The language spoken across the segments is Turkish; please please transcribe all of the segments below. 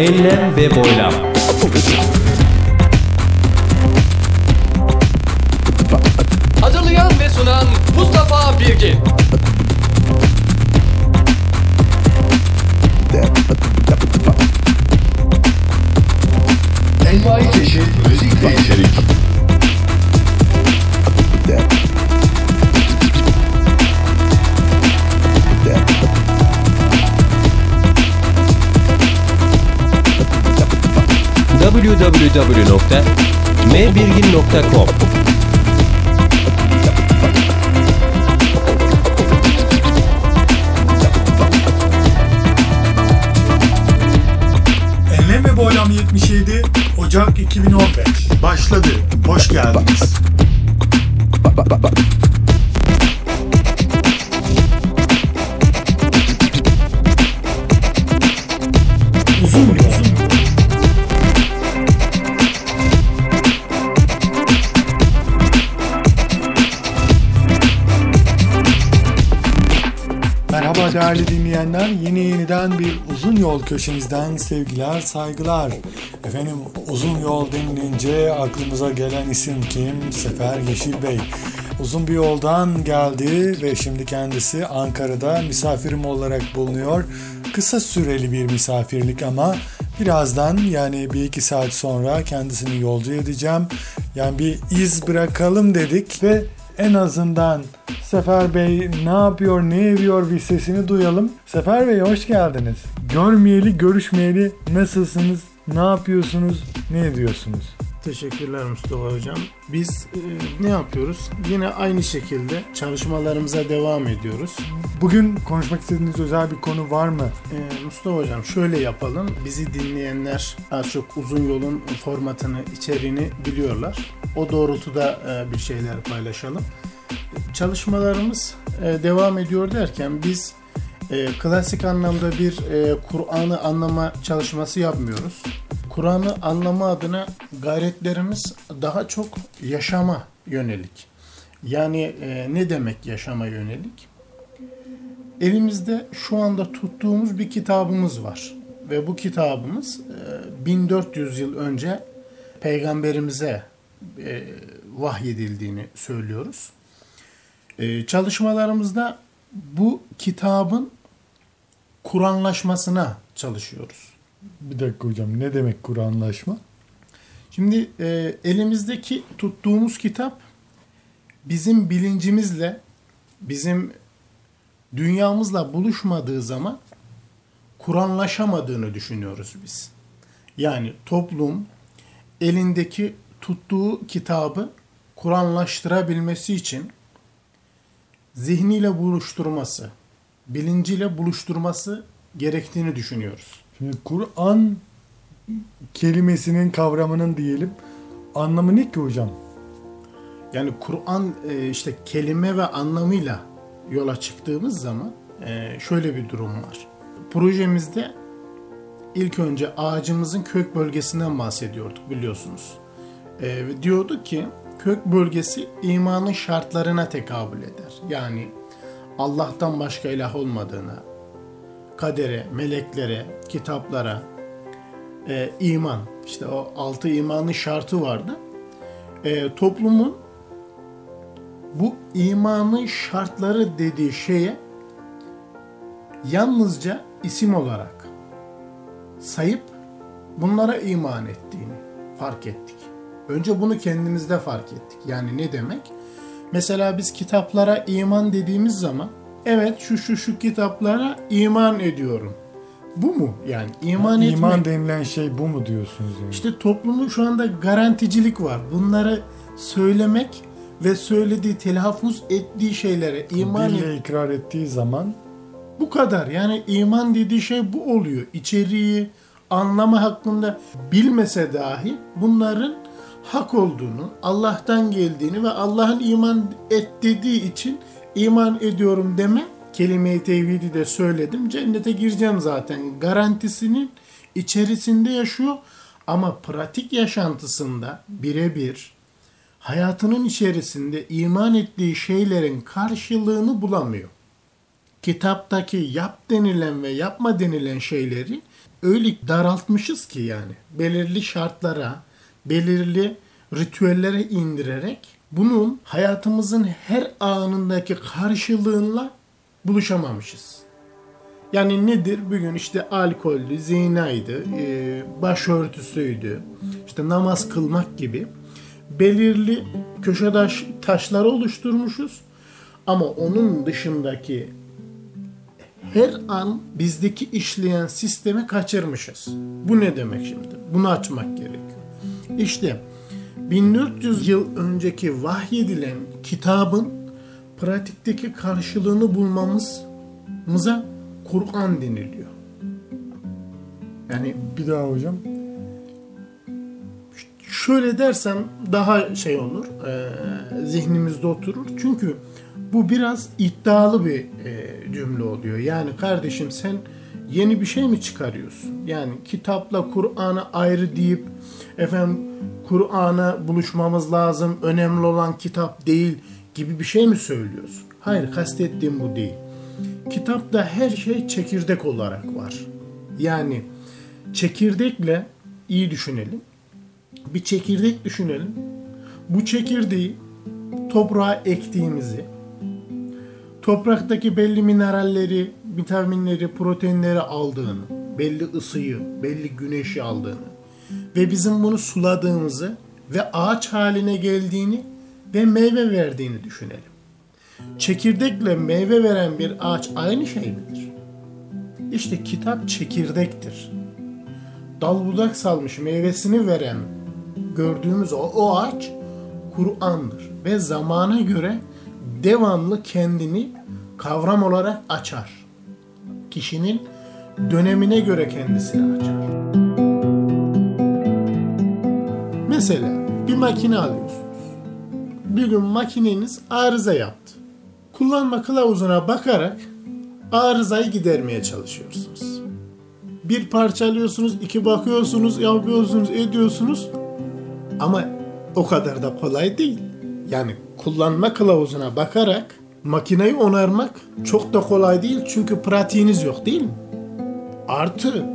Enlem ve boylam. www.mbirgin.com Enlem ve Boylam 77 Ocak 2015 Başladı. Hoş geldiniz. Merhaba değerli dinleyenler. Yeni yeniden bir uzun yol köşemizden sevgiler, saygılar. Efendim uzun yol denilince aklımıza gelen isim kim? Sefer Yeşil Bey. Uzun bir yoldan geldi ve şimdi kendisi Ankara'da misafirim olarak bulunuyor. Kısa süreli bir misafirlik ama birazdan yani bir iki saat sonra kendisini yolcu edeceğim. Yani bir iz bırakalım dedik ve en azından Sefer Bey ne yapıyor, ne ediyor bir sesini duyalım. Sefer Bey hoş geldiniz. Görmeyeli, görüşmeyeli nasılsınız, ne yapıyorsunuz, ne ediyorsunuz? Teşekkürler Mustafa Hocam. Biz e, ne yapıyoruz? Yine aynı şekilde çalışmalarımıza devam ediyoruz. Bugün konuşmak istediğiniz özel bir konu var mı? E, Mustafa Hocam şöyle yapalım. Bizi dinleyenler az çok uzun yolun formatını, içeriğini biliyorlar. O doğrultuda e, bir şeyler paylaşalım. Çalışmalarımız e, devam ediyor derken biz e, klasik anlamda bir e, Kur'an'ı anlama çalışması yapmıyoruz. Kur'an'ı anlama adına gayretlerimiz daha çok yaşama yönelik. Yani ne demek yaşama yönelik? Elimizde şu anda tuttuğumuz bir kitabımız var. Ve bu kitabımız e, 1400 yıl önce peygamberimize vahyedildiğini söylüyoruz. E, çalışmalarımızda bu kitabın Kur'anlaşmasına çalışıyoruz. Bir dakika hocam ne demek Kur'anlaşma? Şimdi e, elimizdeki tuttuğumuz kitap bizim bilincimizle, bizim dünyamızla buluşmadığı zaman Kur'anlaşamadığını düşünüyoruz biz. Yani toplum elindeki tuttuğu kitabı Kur'anlaştırabilmesi için zihniyle buluşturması, bilinciyle buluşturması gerektiğini düşünüyoruz. Şimdi Kur'an kelimesinin kavramının diyelim anlamı ne ki hocam? Yani Kur'an e, işte kelime ve anlamıyla yola çıktığımız zaman e, şöyle bir durum var. Projemizde ilk önce ağacımızın kök bölgesinden bahsediyorduk biliyorsunuz. E, diyorduk ki kök bölgesi imanın şartlarına tekabül eder. Yani Allah'tan başka ilah olmadığına, kadere, meleklere, kitaplara, e, iman, işte o altı imanın şartı vardı. E, toplumun bu imanın şartları dediği şeye yalnızca isim olarak sayıp bunlara iman ettiğini fark ettik. Önce bunu kendimizde fark ettik. Yani ne demek? Mesela biz kitaplara iman dediğimiz zaman evet şu şu şu kitaplara iman ediyorum. Bu mu? Yani iman etmek. İman denilen şey bu mu diyorsunuz yani? İşte toplumun şu anda garanticilik var. Bunları söylemek ve söylediği, telaffuz ettiği şeylere iman Dille ikrar ettiği zaman bu kadar. Yani iman dediği şey bu oluyor. İçeriği, anlamı hakkında bilmese dahi bunların hak olduğunu, Allah'tan geldiğini ve Allah'ın iman et dediği için iman ediyorum deme kelime-i tevhidi de söyledim. Cennete gireceğim zaten. Garantisinin içerisinde yaşıyor ama pratik yaşantısında birebir hayatının içerisinde iman ettiği şeylerin karşılığını bulamıyor. kitaptaki yap denilen ve yapma denilen şeyleri öyle daraltmışız ki yani belirli şartlara, belirli ritüellere indirerek bunun hayatımızın her anındaki karşılığıyla buluşamamışız. Yani nedir? Bugün işte alkollü, zinaydı, e, başörtüsüydü, işte namaz kılmak gibi belirli köşe taş, taşları oluşturmuşuz. Ama onun dışındaki her an bizdeki işleyen sistemi kaçırmışız. Bu ne demek şimdi? Bunu açmak gerekiyor. İşte 1400 yıl önceki vahyedilen kitabın pratikteki karşılığını bulmamıza Kur'an deniliyor. Yani Bir daha hocam. şöyle dersem daha şey olur, e, zihnimizde oturur. Çünkü bu biraz iddialı bir e, cümle oluyor. Yani kardeşim sen yeni bir şey mi çıkarıyorsun? Yani kitapla Kur'an'ı ayrı deyip efendim Kur'an'a buluşmamız lazım, önemli olan kitap değil gibi bir şey mi söylüyorsun? Hayır, kastettiğim bu değil. Kitapta her şey çekirdek olarak var. Yani çekirdekle iyi düşünelim. Bir çekirdek düşünelim. Bu çekirdeği toprağa ektiğimizi, topraktaki belli mineralleri, vitaminleri, proteinleri aldığını, belli ısıyı, belli güneşi aldığını ve bizim bunu suladığımızı ve ağaç haline geldiğini ve meyve verdiğini düşünelim. Çekirdekle meyve veren bir ağaç aynı şey midir? İşte kitap çekirdektir. Dal budak salmış meyvesini veren gördüğümüz o, o ağaç Kur'an'dır ve zamana göre devamlı kendini kavram olarak açar. Kişinin dönemine göre kendisini açar. Mesela bir makine alıyorsunuz. Bir gün makineniz arıza yaptı. Kullanma kılavuzuna bakarak arızayı gidermeye çalışıyorsunuz. Bir parça alıyorsunuz, iki bakıyorsunuz, yapıyorsunuz, ediyorsunuz. Ama o kadar da kolay değil. Yani kullanma kılavuzuna bakarak makineyi onarmak çok da kolay değil çünkü pratiğiniz yok değil mi? Artı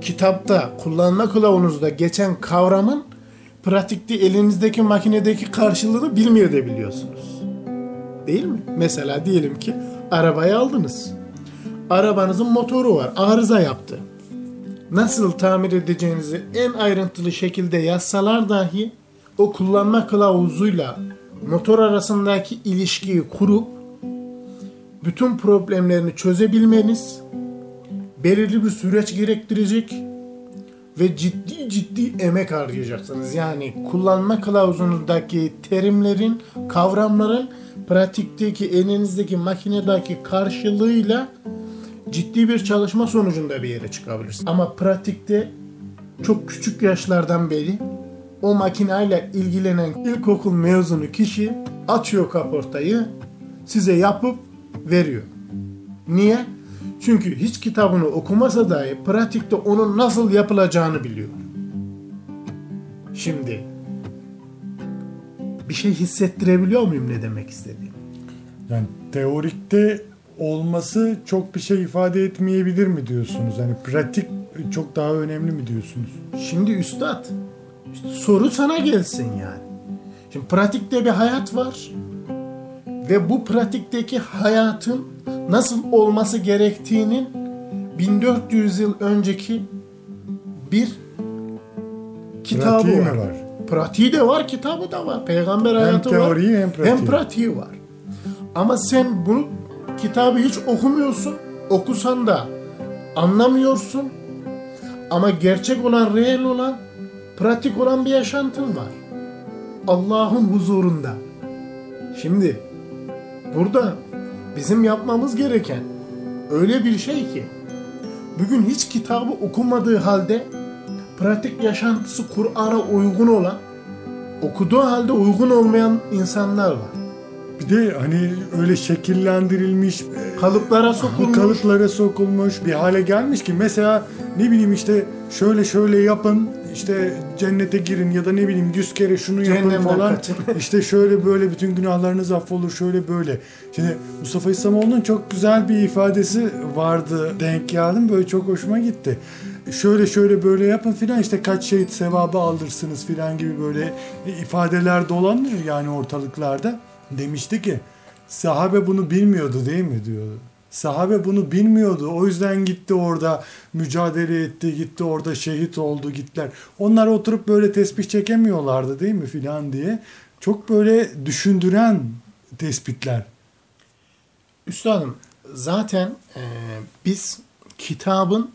kitapta kullanma kılavuzunuzda geçen kavramın pratikte elinizdeki makinedeki karşılığını bilmiyor da biliyorsunuz. Değil mi? Mesela diyelim ki arabayı aldınız. Arabanızın motoru var. Arıza yaptı. Nasıl tamir edeceğinizi en ayrıntılı şekilde yazsalar dahi o kullanma kılavuzuyla motor arasındaki ilişkiyi kurup bütün problemlerini çözebilmeniz belirli bir süreç gerektirecek ve ciddi ciddi emek harcayacaksınız. Yani kullanma kılavuzunuzdaki terimlerin, kavramların pratikteki elinizdeki makinedeki karşılığıyla ciddi bir çalışma sonucunda bir yere çıkabilirsiniz. Ama pratikte çok küçük yaşlardan beri o makineyle ilgilenen ilkokul mezunu kişi açıyor kaportayı size yapıp veriyor. Niye? Çünkü hiç kitabını okumasa dahi pratikte onun nasıl yapılacağını biliyor. Şimdi bir şey hissettirebiliyor muyum ne demek istediğim? Yani teorikte olması çok bir şey ifade etmeyebilir mi diyorsunuz? Yani pratik çok daha önemli mi diyorsunuz? Şimdi üstad soru sana gelsin yani. Şimdi pratikte bir hayat var ve bu pratikteki hayatın nasıl olması gerektiğinin 1400 yıl önceki bir kitabı Pratiği var. var? Pratiği de var, kitabı da var. Peygamber hayatı teoriği var. hem pratiği. Hem pratiği var. Ama sen bunu kitabı hiç okumuyorsun. Okusan da anlamıyorsun. Ama gerçek olan, reel olan, pratik olan bir yaşantın var. Allah'ın huzurunda. Şimdi burada bizim yapmamız gereken öyle bir şey ki bugün hiç kitabı okumadığı halde pratik yaşantısı Kur'an'a uygun olan okuduğu halde uygun olmayan insanlar var. Bir de hani öyle şekillendirilmiş, e, Kalıplara sokulmuş. kalıplara sokulmuş bir hale gelmiş ki mesela ne bileyim işte şöyle şöyle yapın işte cennete girin ya da ne bileyim yüz kere şunu yapın Cehennemden falan. kaçın. işte şöyle böyle bütün günahlarınız affolur şöyle böyle. Şimdi Mustafa İslamoğlu'nun çok güzel bir ifadesi vardı denk geldim böyle çok hoşuma gitti. Şöyle şöyle böyle yapın filan işte kaç şehit sevabı alırsınız filan gibi böyle ifadeler dolanır yani ortalıklarda. Demişti ki sahabe bunu bilmiyordu değil mi diyordu. Sahabe bunu bilmiyordu. O yüzden gitti orada mücadele etti, gitti orada şehit oldu, gittiler. Onlar oturup böyle tesbih çekemiyorlardı değil mi filan diye. Çok böyle düşündüren tespitler. Üstadım zaten e, biz kitabın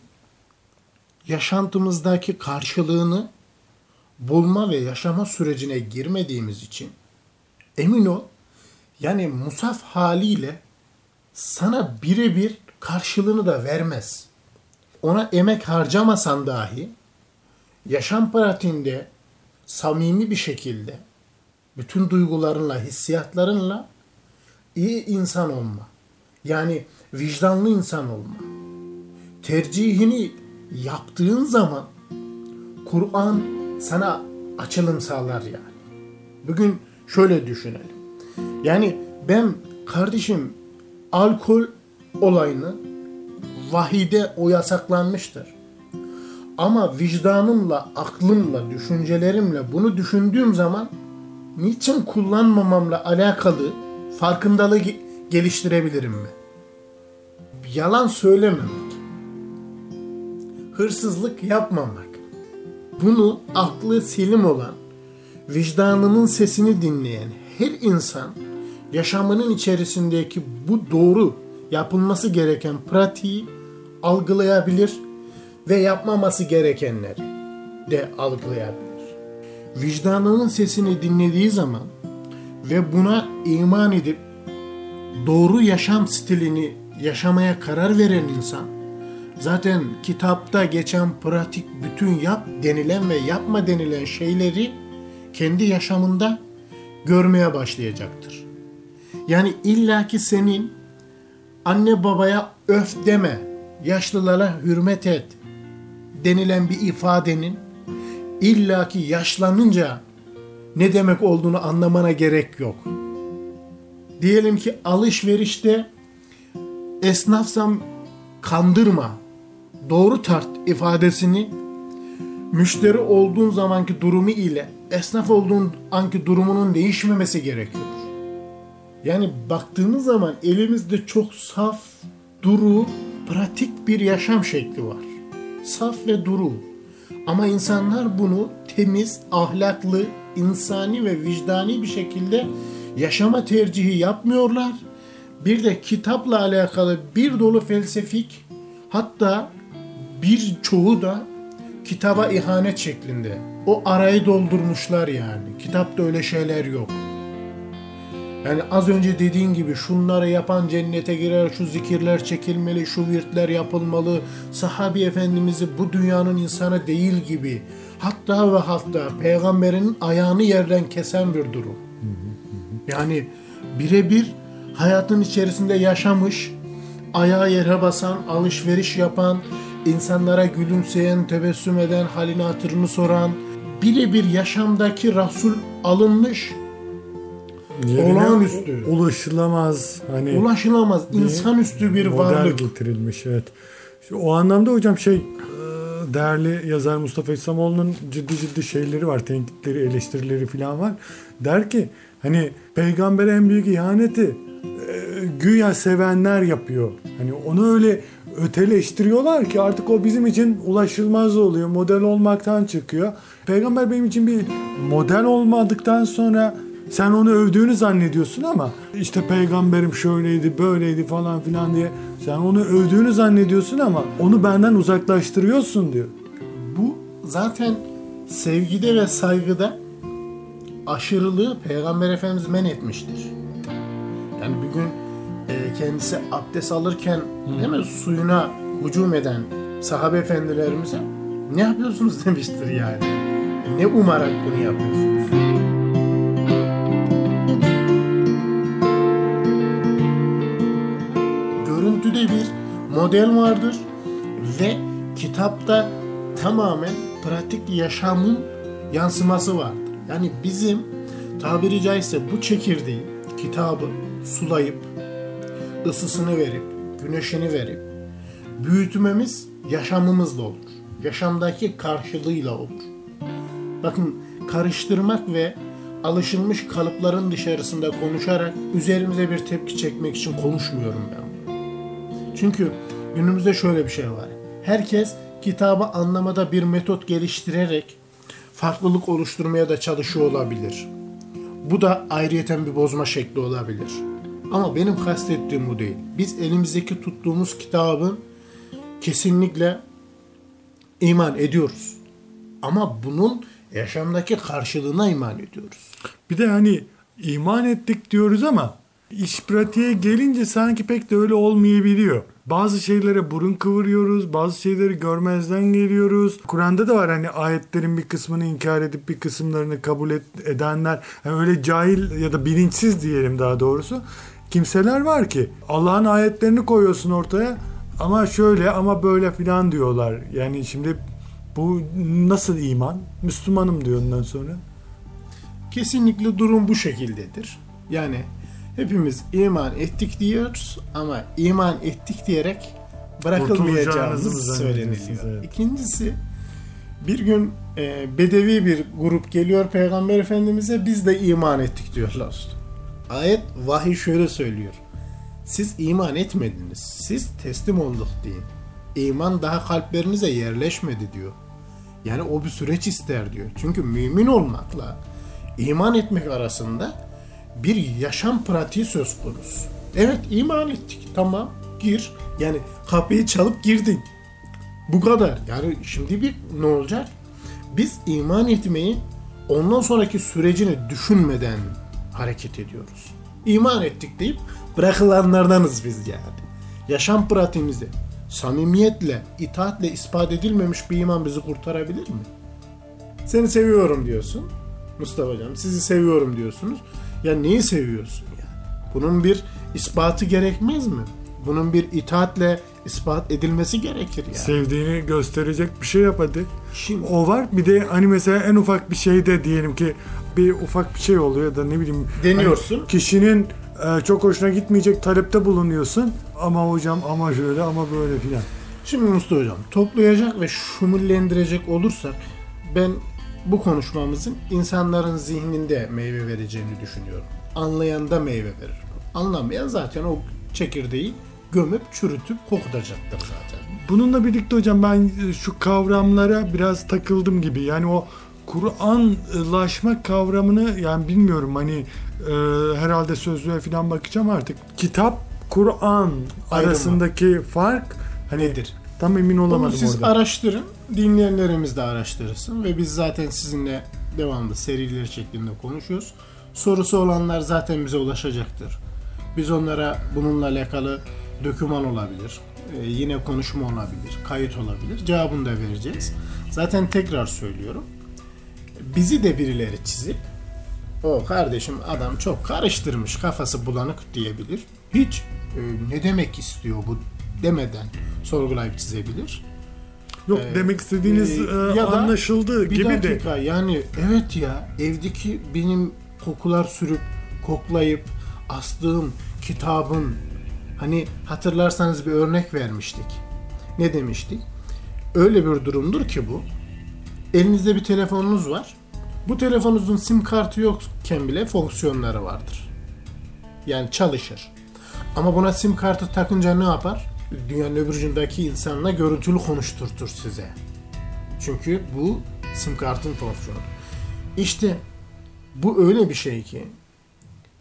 yaşantımızdaki karşılığını bulma ve yaşama sürecine girmediğimiz için emin ol yani musaf haliyle sana birebir karşılığını da vermez. Ona emek harcamasan dahi yaşam pratiğinde samimi bir şekilde bütün duygularınla, hissiyatlarınla iyi insan olma. Yani vicdanlı insan olma. Tercihini yaptığın zaman Kur'an sana açılım sağlar yani. Bugün şöyle düşünelim. Yani ben kardeşim alkol olayını vahide o yasaklanmıştır. Ama vicdanımla, aklımla, düşüncelerimle bunu düşündüğüm zaman niçin kullanmamamla alakalı farkındalığı ge- geliştirebilirim mi? Yalan söylememek. Hırsızlık yapmamak. Bunu aklı selim olan, vicdanının sesini dinleyen her insan yaşamının içerisindeki bu doğru yapılması gereken pratiği algılayabilir ve yapmaması gerekenleri de algılayabilir. Vicdanının sesini dinlediği zaman ve buna iman edip doğru yaşam stilini yaşamaya karar veren insan zaten kitapta geçen pratik bütün yap denilen ve yapma denilen şeyleri kendi yaşamında görmeye başlayacaktır. Yani illaki senin anne babaya öf deme, yaşlılara hürmet et denilen bir ifadenin illaki yaşlanınca ne demek olduğunu anlamana gerek yok. Diyelim ki alışverişte esnafsam kandırma, doğru tart ifadesini müşteri olduğun zamanki durumu ile esnaf olduğun anki durumunun değişmemesi gerekiyor. Yani baktığımız zaman elimizde çok saf, duru, pratik bir yaşam şekli var. Saf ve duru. Ama insanlar bunu temiz, ahlaklı, insani ve vicdani bir şekilde yaşama tercihi yapmıyorlar. Bir de kitapla alakalı bir dolu felsefik hatta birçoğu da kitaba ihanet şeklinde. O arayı doldurmuşlar yani. Kitapta öyle şeyler yok. Yani az önce dediğin gibi şunları yapan cennete girer, şu zikirler çekilmeli, şu virtler yapılmalı, sahabi efendimizi bu dünyanın insanı değil gibi hatta ve hatta peygamberin ayağını yerden kesen bir durum. Yani birebir hayatın içerisinde yaşamış, ayağı yere basan, alışveriş yapan, insanlara gülümseyen, tebessüm eden, halini hatırını soran, birebir yaşamdaki Resul alınmış, Yerine Olağanüstü. Ulaşılamaz hani ulaşılamaz, insanüstü bir varlık. getirilmiş evet. İşte o anlamda hocam şey e, değerli yazar Mustafa İslamoğlu'nun ciddi ciddi şeyleri var, tenkitleri, eleştirileri falan var. Der ki hani peygambere en büyük ihaneti e, güya sevenler yapıyor. Hani onu öyle öteleştiriyorlar ki artık o bizim için ulaşılmaz oluyor. Model olmaktan çıkıyor. Peygamber benim için bir model olmadıktan sonra sen onu övdüğünü zannediyorsun ama işte peygamberim şöyleydi böyleydi falan filan diye sen onu övdüğünü zannediyorsun ama onu benden uzaklaştırıyorsun diyor. Bu zaten sevgide ve saygıda aşırılığı Peygamber Efendimiz men etmiştir. Yani bir gün e, kendisi abdest alırken değil mi, suyuna hücum eden sahabe efendilerimize ne yapıyorsunuz demiştir yani. E, Ne umarak bunu yapıyorsunuz? Model vardır ve kitapta tamamen pratik yaşamın yansıması vardır. Yani bizim tabiri caizse bu çekirdeği, kitabı sulayıp, ısısını verip, güneşini verip, büyütmemiz yaşamımızla olur. Yaşamdaki karşılığıyla olur. Bakın karıştırmak ve alışılmış kalıpların dışarısında konuşarak üzerimize bir tepki çekmek için konuşmuyorum ben. Çünkü günümüzde şöyle bir şey var. Herkes kitabı anlamada bir metot geliştirerek farklılık oluşturmaya da çalışıyor olabilir. Bu da ayrıyeten bir bozma şekli olabilir. Ama benim kastettiğim bu değil. Biz elimizdeki tuttuğumuz kitabın kesinlikle iman ediyoruz. Ama bunun yaşamdaki karşılığına iman ediyoruz. Bir de hani iman ettik diyoruz ama iş pratiğe gelince sanki pek de öyle olmayabiliyor. Bazı şeylere burun kıvırıyoruz, bazı şeyleri görmezden geliyoruz. Kur'an'da da var hani ayetlerin bir kısmını inkar edip bir kısımlarını kabul edenler. Yani öyle cahil ya da bilinçsiz diyelim daha doğrusu. Kimseler var ki Allah'ın ayetlerini koyuyorsun ortaya ama şöyle ama böyle filan diyorlar. Yani şimdi bu nasıl iman? Müslümanım diyor ondan sonra. Kesinlikle durum bu şekildedir. Yani hepimiz iman ettik diyoruz ama iman ettik diyerek bırakılmayacağımız söyleniliyor. Evet. İkincisi bir gün e, bedevi bir grup geliyor Peygamber Efendimiz'e biz de iman ettik diyorlar. Ayet vahiy şöyle söylüyor. Siz iman etmediniz. Siz teslim olduk deyin. İman daha kalplerinize yerleşmedi diyor. Yani o bir süreç ister diyor. Çünkü mümin olmakla iman etmek arasında bir yaşam pratiği söz konusu. Evet iman ettik. Tamam gir. Yani kapıyı çalıp girdin. Bu kadar. Yani şimdi bir ne olacak? Biz iman etmeyi ondan sonraki sürecini düşünmeden hareket ediyoruz. İman ettik deyip bırakılanlardanız biz yani. Yaşam pratiğimizde samimiyetle, itaatle ispat edilmemiş bir iman bizi kurtarabilir mi? Seni seviyorum diyorsun. Mustafa Hocam sizi seviyorum diyorsunuz. Ya neyi seviyorsun yani? Bunun bir ispatı gerekmez mi? Bunun bir itaatle ispat edilmesi gerekir yani. Sevdiğini gösterecek bir şey yap hadi. Şimdi- O var. Bir de hani mesela en ufak bir şeyde diyelim ki bir ufak bir şey oluyor ya da ne bileyim. Deniyorsun. hani kişinin e, çok hoşuna gitmeyecek talepte bulunuyorsun. Ama hocam ama şöyle ama böyle filan. Şimdi Mustafa Hocam toplayacak ve şumullendirecek olursak ben bu konuşmamızın insanların zihninde meyve vereceğini düşünüyorum. Anlayan da meyve verir. Anlamayan zaten o çekirdeği gömüp çürütüp kokutacaktır zaten. Bununla birlikte hocam ben e, şu kavramlara biraz takıldım gibi. Yani o Kur'anlaşma kavramını yani bilmiyorum hani e, herhalde sözlüğe falan bakacağım artık. Kitap, Kur'an arasındaki fark hani Nedir? Tam emin Bunu olamadım siz orada. araştırın, dinleyenlerimiz de araştırsın ve biz zaten sizinle devamlı seriler şeklinde konuşuyoruz. Sorusu olanlar zaten bize ulaşacaktır. Biz onlara bununla alakalı döküman olabilir, e, yine konuşma olabilir, kayıt olabilir. Cevabını da vereceğiz. Zaten tekrar söylüyorum. Bizi de birileri çizip o kardeşim adam çok karıştırmış kafası bulanık diyebilir. Hiç e, ne demek istiyor bu demeden sorgulayıp çizebilir. Yok Ee, demek istediğiniz e, e, ya da anlaşıldı Bir gibi de. dakika yani evet ya evdeki benim kokular sürüp koklayıp astığım kitabın hani hatırlarsanız bir örnek vermiştik. Ne demiştik? Öyle bir durumdur ki bu. Elinizde bir telefonunuz var. Bu telefonunuzun sim kartı yokken bile fonksiyonları vardır. Yani çalışır. Ama buna sim kartı takınca ne yapar? Dünyanın öbür ucundaki insanla görüntülü konuşturtur size. Çünkü bu sim kartın fonksiyonu. İşte bu öyle bir şey ki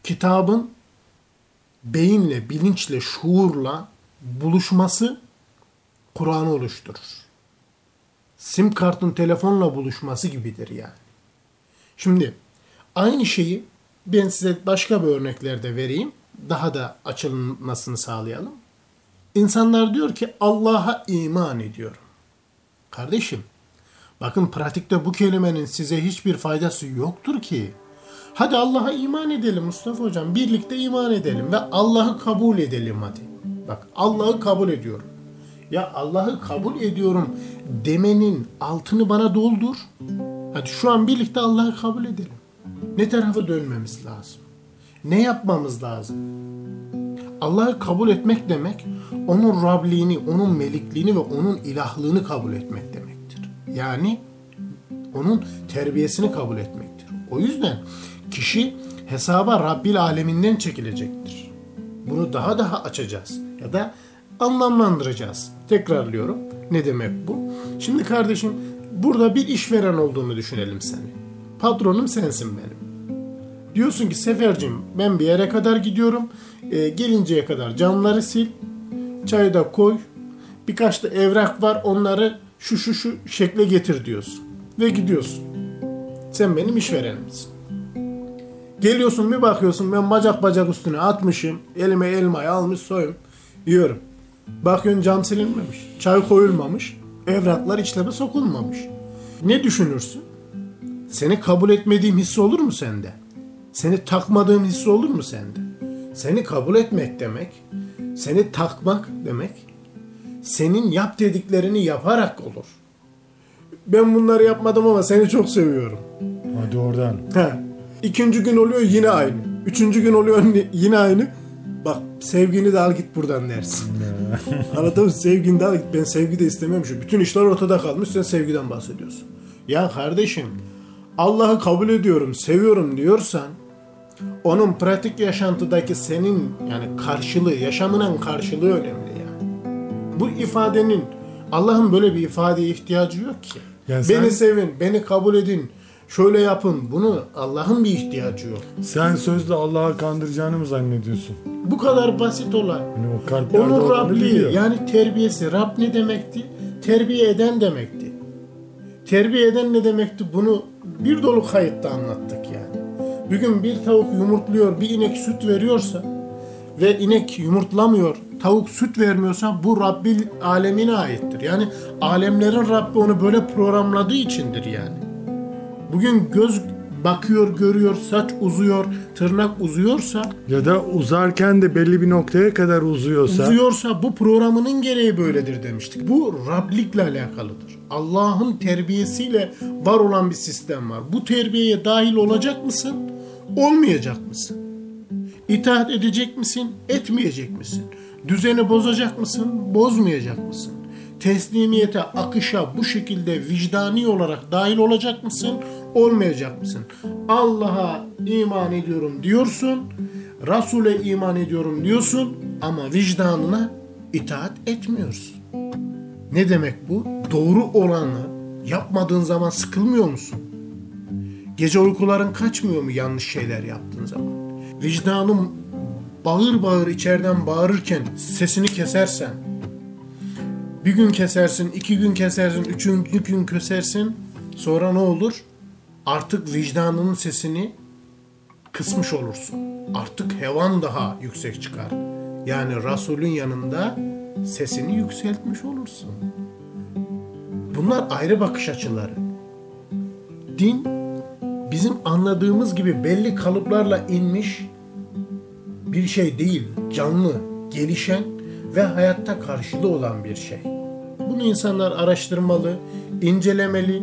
kitabın beyinle, bilinçle, şuurla buluşması Kur'an'ı oluşturur. Sim kartın telefonla buluşması gibidir yani. Şimdi aynı şeyi ben size başka bir örneklerde vereyim. Daha da açılmasını sağlayalım. İnsanlar diyor ki Allah'a iman ediyorum. Kardeşim, bakın pratikte bu kelimenin size hiçbir faydası yoktur ki. Hadi Allah'a iman edelim Mustafa Hocam. Birlikte iman edelim ve Allah'ı kabul edelim hadi. Bak Allah'ı kabul ediyorum. Ya Allah'ı kabul ediyorum demenin altını bana doldur. Hadi şu an birlikte Allah'ı kabul edelim. Ne tarafa dönmemiz lazım? Ne yapmamız lazım? Allah'ı kabul etmek demek, onun Rabliğini, onun melikliğini ve onun ilahlığını kabul etmek demektir. Yani onun terbiyesini kabul etmektir. O yüzden kişi hesaba Rabbil aleminden çekilecektir. Bunu daha daha açacağız ya da anlamlandıracağız. Tekrarlıyorum. Ne demek bu? Şimdi kardeşim burada bir işveren olduğunu düşünelim seni. Patronum sensin benim. Diyorsun ki Sefercim ben bir yere kadar gidiyorum. E, gelinceye kadar camları sil. Çayı da koy. Birkaç da evrak var onları şu şu şu şekle getir diyorsun. Ve gidiyorsun. Sen benim işverenimsin. Geliyorsun bir bakıyorsun ben bacak bacak üstüne atmışım. Elime elmayı almış soyum. Yiyorum. Bakıyorsun cam silinmemiş. Çay koyulmamış. Evraklar işleme sokulmamış. Ne düşünürsün? Seni kabul etmediğim hissi olur mu sende? Seni takmadığım hissi olur mu sende? Seni kabul etmek demek, seni takmak demek, senin yap dediklerini yaparak olur. Ben bunları yapmadım ama seni çok seviyorum. Hadi oradan. Ha. İkinci gün oluyor yine aynı. Üçüncü gün oluyor yine aynı. Bak sevgini de al git buradan dersin. Anladın mı? Sevgini de al git. Ben sevgi de istemiyorum. Şu bütün işler ortada kalmış. Sen sevgiden bahsediyorsun. Ya kardeşim Allah'ı kabul ediyorum, seviyorum diyorsan onun pratik yaşantıdaki senin yani karşılığı, yaşamının karşılığı önemli yani. Bu ifadenin Allah'ın böyle bir ifadeye ihtiyacı yok ki. Yani sen- beni sevin, beni kabul edin, şöyle yapın. Bunu Allah'ın bir ihtiyacı yok. Sen sözle Allah'ı kandıracağını mı zannediyorsun? Bu kadar basit olay. Hani o kalplerde Onun biliyor. yani terbiyesi. Rab ne demekti? Terbiye eden demekti. Terbiye eden ne demekti? Bunu bir dolu kayıtta anlattık yani. Bugün bir tavuk yumurtluyor, bir inek süt veriyorsa ve inek yumurtlamıyor, tavuk süt vermiyorsa bu Rabbil alemine aittir. Yani alemlerin Rabbi onu böyle programladığı içindir yani. Bugün göz bakıyor, görüyor, saç uzuyor, tırnak uzuyorsa Ya da uzarken de belli bir noktaya kadar uzuyorsa. uzuyorsa bu programının gereği böyledir demiştik. Bu Rablikle alakalıdır. Allah'ın terbiyesiyle var olan bir sistem var. Bu terbiyeye dahil olacak mısın? Olmayacak mısın? İtaat edecek misin? Etmeyecek misin? Düzeni bozacak mısın? Bozmayacak mısın? Teslimiyete, akışa bu şekilde vicdani olarak dahil olacak mısın? Olmayacak mısın? Allah'a iman ediyorum diyorsun. Resul'e iman ediyorum diyorsun ama vicdanına itaat etmiyorsun. Ne demek bu? Doğru olanı yapmadığın zaman sıkılmıyor musun? Gece uykuların kaçmıyor mu yanlış şeyler yaptığın zaman? Vicdanın bağır bağır içeriden bağırırken sesini kesersen, bir gün kesersin, iki gün kesersin, üçüncü gün kesersin, sonra ne olur? Artık vicdanının sesini kısmış olursun. Artık hevan daha yüksek çıkar. Yani Resul'ün yanında sesini yükseltmiş olursun. Bunlar ayrı bakış açıları. Din bizim anladığımız gibi belli kalıplarla inmiş bir şey değil. Canlı, gelişen ve hayatta karşılığı olan bir şey. Bunu insanlar araştırmalı, incelemeli,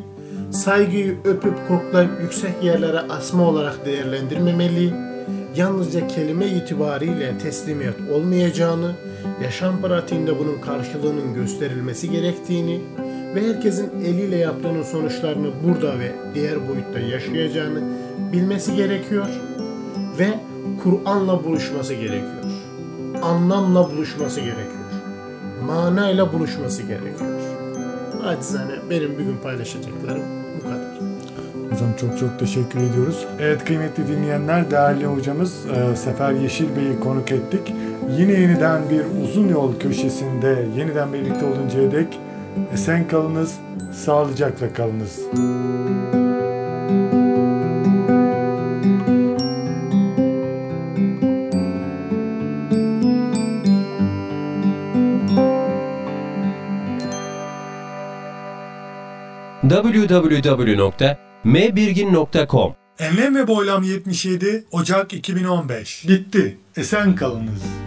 saygıyı öpüp koklayıp yüksek yerlere asma olarak değerlendirmemeli, yalnızca kelime itibariyle teslimiyet olmayacağını, yaşam pratiğinde bunun karşılığının gösterilmesi gerektiğini ve herkesin eliyle yaptığının sonuçlarını burada ve diğer boyutta yaşayacağını bilmesi gerekiyor ve Kur'an'la buluşması gerekiyor. Anlamla buluşması gerekiyor. Manayla buluşması gerekiyor. Acizane benim bugün paylaşacaklarım bu kadar. Hocam çok çok teşekkür ediyoruz. Evet kıymetli dinleyenler, değerli hocamız e, Sefer Yeşil Bey'i konuk ettik. Yine yeniden bir uzun yol köşesinde yeniden birlikte oluncaya dek esen kalınız, sağlıcakla kalınız. www.mbirgin.com Enlem ve Boylam 77 Ocak 2015 Gitti. Esen kalınız.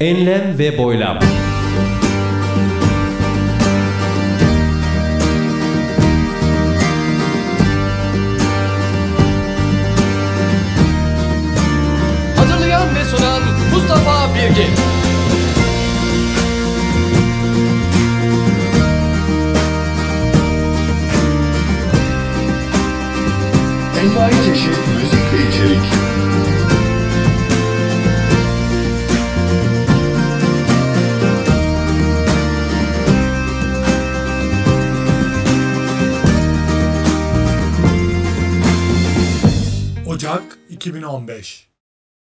Enlem ve boylam. Hazırlayan ve sunan Mustafa Birgin. Envai çeşit müzik ve içerik. 15.